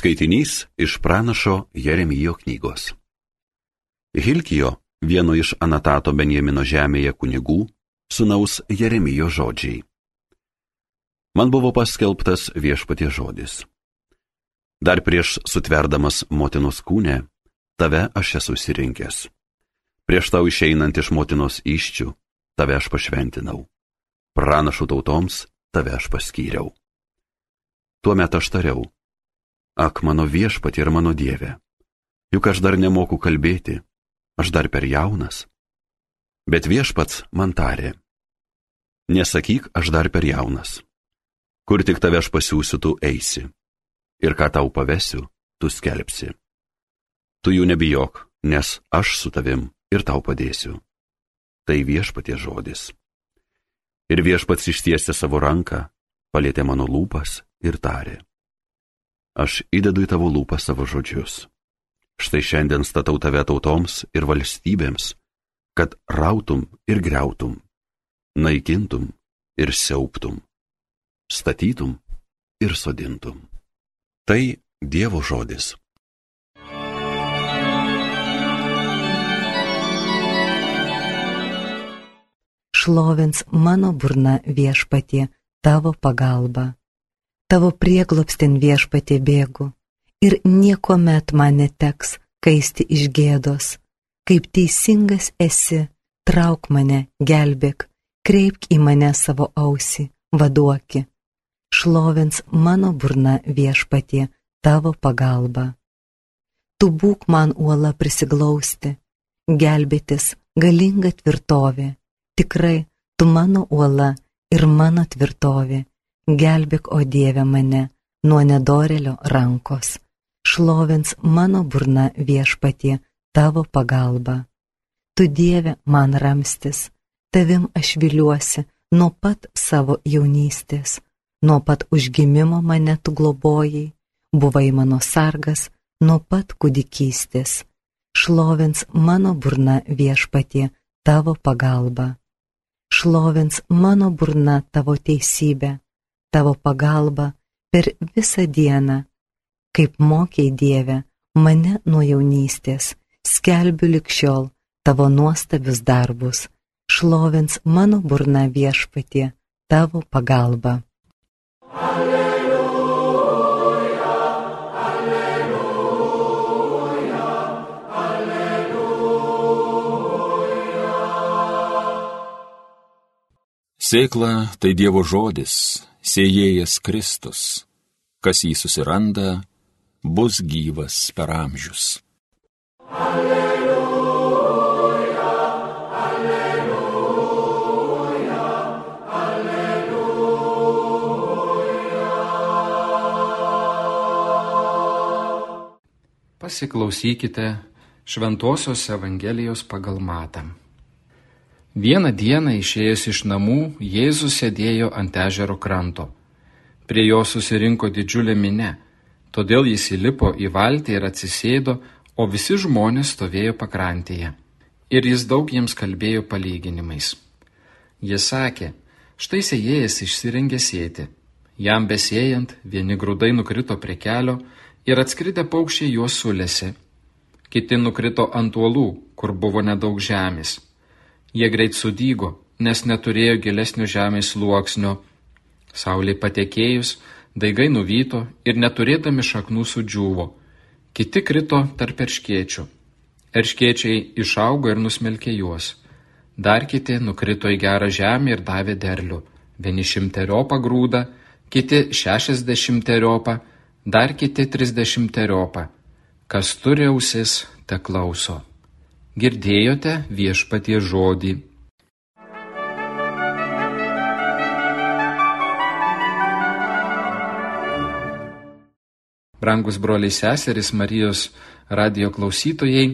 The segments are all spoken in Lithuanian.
Skaitinys iš pranašo Jeremijo knygos. Hilkijo, vieno iš Anatato Benjamino žemėje kunigų, sunaus Jeremijo žodžiai. Man buvo paskelbtas viešpatie žodis. Dar prieš sutverdamas motinos kūnę, tave aš esu susirinkęs. Prieš tau išeinant iš motinos iščių, tave aš pašventinau. Pranašų tautoms tave aš paskyriau. Tuomet aš tariau, Ak, mano viešpatė ir mano dieve, juk aš dar nemoku kalbėti, aš dar per jaunas. Bet viešpats man tarė, nesakyk, aš dar per jaunas. Kur tik tave aš pasiūsiu, tu eisi. Ir ką tau pavesiu, tu skelbsi. Tu jų nebijok, nes aš su tavim ir tau padėsiu. Tai viešpatie žodis. Ir viešpats ištiesė savo ranką, palėtė mano lūpas ir tarė aš įdedu į tavo lūpą savo žodžius. Štai šiandien statau tave tautoms ir valstybėms, kad rautum ir greutum, naikintum ir siauptum, statytum ir sodintum. Tai Dievo žodis. Šlovins mano burna viešpatie tavo pagalba tavo prieglopstin viešpatė bėgu, ir nieko met man neteks kaisti iš gėdos. Kaip teisingas esi, trauk mane, gelbėk, kreipk į mane savo ausį, vaduoki. Šlovins mano burna viešpatie tavo pagalba. Tu būk man uola prisiglausti, gelbėtis galinga tvirtovė. Tikrai, tu mano uola ir mano tvirtovė gelbėk, o Dieve mane, nuo nedorelio rankos, šlovins mano burna viešpatie tavo pagalba. Tu Dieve man ramstis, tavim aš viliuosi nuo pat savo jaunystės, nuo pat užgimimo mane tu globojai, buvai mano sargas nuo pat kūdikystės, šlovins mano burna viešpatie tavo pagalba. Šlovins mano burna tavo teisybę, tavo pagalba per visą dieną. Kaip mokiai Dieve, mane nuo jaunystės, skelbiu likščiol tavo nuostabius darbus, šlovins mano burna viešpatie tavo pagalba. Alleluja, alleluja, alleluja. Sėkla tai Dievo žodis sėjėjas Kristus, kas jį susiranda, bus gyvas per amžius. Alleluja, alleluja, alleluja. Pasiklausykite Šventojios Evangelijos pagal matam. Vieną dieną išėjęs iš namų, Jėzus sėdėjo ant ežero kranto. Prie jo susirinko didžiulė minė, todėl jis įlipo į valtį ir atsisėdo, o visi žmonės stovėjo pakrantėje. Ir jis daug jiems kalbėjo palyginimais. Jis sakė, štai sėjėjas išsirengė sėti. Jam besėjant, vieni grūdai nukrito prie kelio ir atskridę paukščiai juos sulėsi. Kiti nukrito ant uolų, kur buvo nedaug žemės Jie greit sudygo, nes neturėjo gilesnio žemės sluoksnio. Saulė patekėjus, daigai nuvyto ir neturėdami šaknų sudžiūvo. Kiti krito tarp erškiečių. Erškiečiai išaugo ir nusmelkė juos. Dar kiti nukrito į gerą žemę ir davė derlių. Vieni šimteriopą grūdą, kiti šešiasdešimteriopą, dar kiti trisdešimteriopą. Kas turi ausis, te klauso. Girdėjote viešpatie žodį. Brangus broliai seserys Marijos radio klausytojai,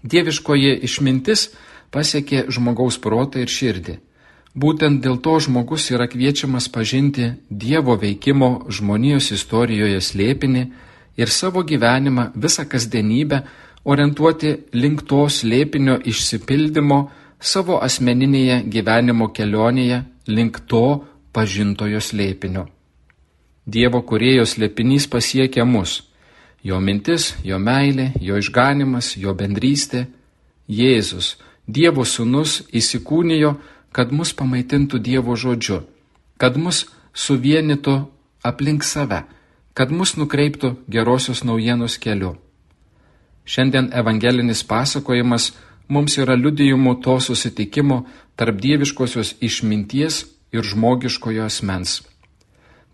dieviškoji išmintis pasiekė žmogaus protą ir širdį. Būtent dėl to žmogus yra kviečiamas pažinti Dievo veikimo žmonijos istorijoje slėpinį ir savo gyvenimą, visą kasdienybę orientuoti link to slėpinio išsipildymo savo asmeninėje gyvenimo kelionėje link to pažintojo slėpinio. Dievo kurėjo slėpinys pasiekia mus Jo mintis, jo meilė, jo išganimas, jo bendrystė. Jėzus, Dievo sūnus, įsikūnijo, kad mus pamaitintų Dievo žodžiu, kad mus suvienytų aplink save, kad mus nukreiptų gerosios naujienos keliu. Šiandien evangelinis pasakojimas mums yra liudijimu to susitikimo tarp dieviškosios išminties ir žmogiškojo asmens.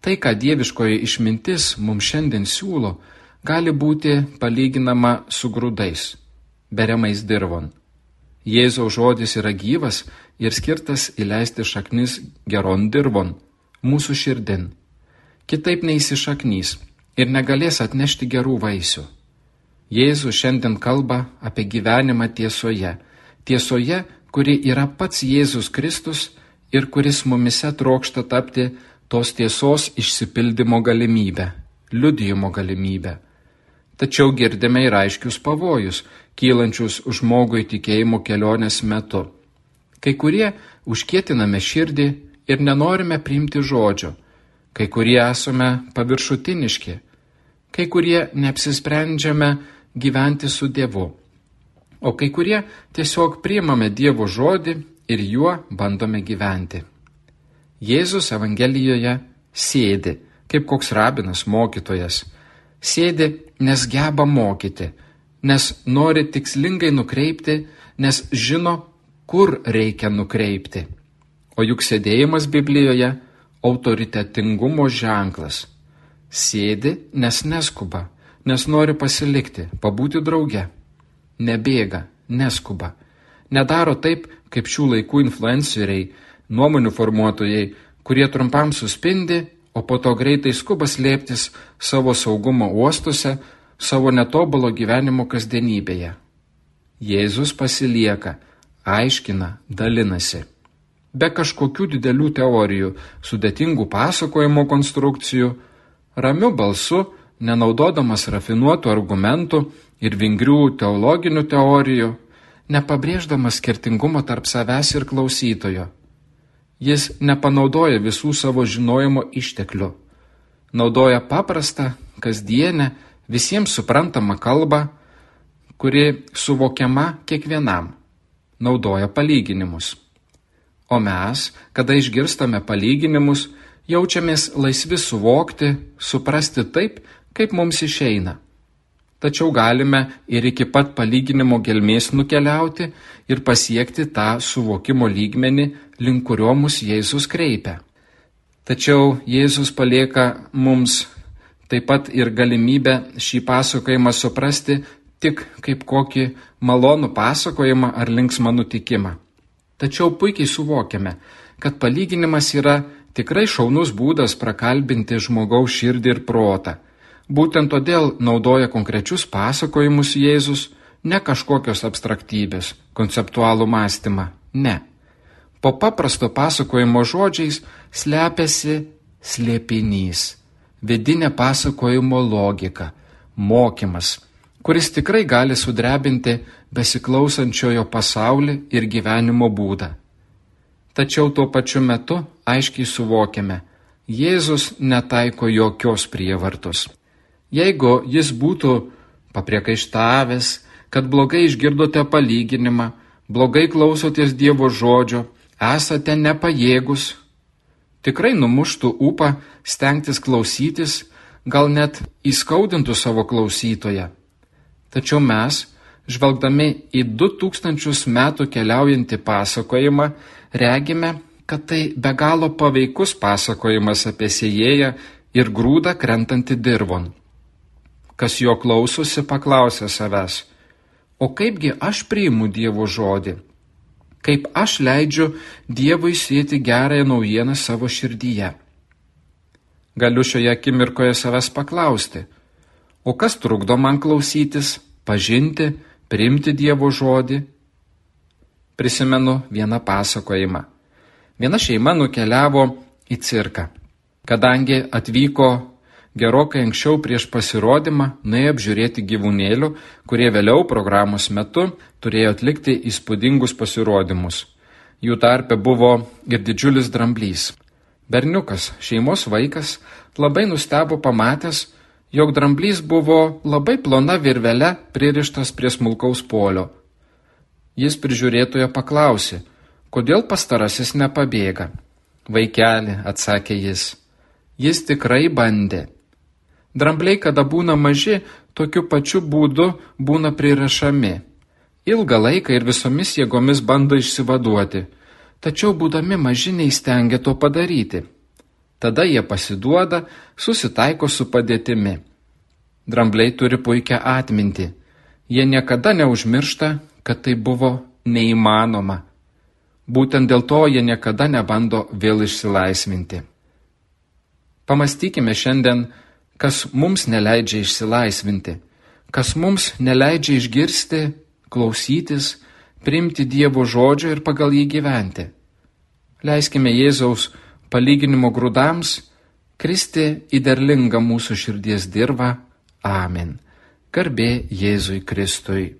Tai, ką dieviškoji išmintis mums šiandien siūlo, gali būti palyginama su grūdais, beriamais dirvon. Jėzaus žodis yra gyvas ir skirtas įleisti šaknis geron dirvon, mūsų širdin. Kitaip neįsišaknys ir negalės atnešti gerų vaisių. Jėzus šiandien kalba apie gyvenimą tiesoje, tiesoje, kuri yra pats Jėzus Kristus ir kuris mumise trokšta tapti tos tiesos išsipildymo galimybę, liudijimo galimybę. Tačiau girdime ir aiškius pavojus, kylančius žmogui tikėjimo kelionės metu. Kai kurie užkietiname širdį ir nenorime priimti žodžio, kai kurie esame paviršutiniški, kai kurie neapsisprendžiame gyventi su Dievu. O kai kurie tiesiog priimame Dievo žodį ir juo bandome gyventi. Jėzus Evangelijoje sėdi, kaip koks rabinas mokytojas. Sėdi, nes geba mokyti, nes nori tikslingai nukreipti, nes žino, kur reikia nukreipti. O juk sėdėjimas Biblijoje autoritetingumo ženklas. Sėdi, nes neskuba, nes nori pasilikti, pabūti drauge. Nebėga, neskuba. Nedaro taip, kaip šių laikų influenceriai, nuomonių formuotojai, kurie trumpam suspindi, o po to greitai skuba slėptis savo saugumo uostuose, savo netobulo gyvenimo kasdienybėje. Jėzus pasilieka, aiškina, dalinasi. Be kažkokių didelių teorijų, sudėtingų pasakojimo konstrukcijų, ramiu balsu nenaudodamas rafinuotų argumentų ir vingrių teologinių teorijų, nepabrėždamas skirtingumo tarp savęs ir klausytojo. Jis nepanaudoja visų savo žinojimo išteklių, naudoja paprastą, kasdienę, visiems suprantamą kalbą, kuri suvokiama kiekvienam, naudoja palyginimus. O mes, kada išgirstame palyginimus, jaučiamės laisvi suvokti, suprasti taip, kaip mums išeina. Tačiau galime ir iki pat palyginimo gelmės nukeliauti ir pasiekti tą suvokimo lygmenį, link kurio mus Jėzus kreipia. Tačiau Jėzus palieka mums taip pat ir galimybę šį pasakojimą suprasti tik kaip kokį malonų pasakojimą ar linksmą nutikimą. Tačiau puikiai suvokiame, kad palyginimas yra tikrai šaunus būdas prakalbinti žmogaus širdį ir protą Būtent todėl naudoja konkrečius pasakojimus Jėzus, ne kažkokios abstraktybės, konceptualų mąstymą, ne. Po paprasto pasakojimo žodžiais slepiasi slėpinys, vidinė pasakojimo logika, mokymas, kuris tikrai gali sudrebinti besiklausančiojo pasaulį ir gyvenimo būdą. Tačiau tuo pačiu metu aiškiai suvokiame, Jėzus netaiko jokios prievartos. Jeigu jis būtų papriekaištavęs, kad blogai išgirdote palyginimą, blogai klausotės Dievo žodžio, esate nepajėgus, tikrai numuštų upą stengtis klausytis, gal net įskaudintų savo klausytoją. Tačiau mes, žvelgdami į du tūkstančius metų keliaujantį pasakojimą, regime, kad tai be galo paveikus pasakojimas apie sėjėją ir grūdą krentantį dirvon kas jo klausosi, paklausė savęs, o kaipgi aš priimu Dievo žodį? Kaip aš leidžiu Dievui sėti gerąją naujieną savo širdyje? Galiu šioje akimirkoje savęs paklausti, o kas trukdo man klausytis, pažinti, priimti Dievo žodį? Prisimenu vieną pasakojimą. Viena šeima nukeliavo į cirką. Kadangi atvyko gerokai anksčiau prieš pasirodymą nuėjo apžiūrėti gyvūnėlių, kurie vėliau programos metu turėjo atlikti įspūdingus pasirodymus. Jų tarpe buvo ir didžiulis dramblys. Berniukas, šeimos vaikas, labai nustebo pamatęs, jog dramblys buvo labai plona virvele pririštas prie smulkaus polio. Jis prižiūrėtojo paklausė, kodėl pastarasis nepabėga. Vaikeli, atsakė jis, jis tikrai bandė. Drambliai, kada būna maži, tokiu pačiu būdu būna prirašami. Ilgą laiką ir visomis jėgomis bando išsivaduoti, tačiau būdami maži neįstengia to padaryti. Tada jie pasiduoda, susitaiko su padėtimi. Drambliai turi puikią atmintį. Jie niekada neužmiršta, kad tai buvo neįmanoma. Būtent dėl to jie niekada nebando vėl išsilaisvinti. Pamastykime šiandien, kas mums neleidžia išsilaisvinti, kas mums neleidžia išgirsti, klausytis, priimti Dievo žodžio ir pagal jį gyventi. Leiskime Jėzaus palyginimo grūdams kristi į derlingą mūsų širdies dirbą. Amen. Garbė Jėzui Kristui.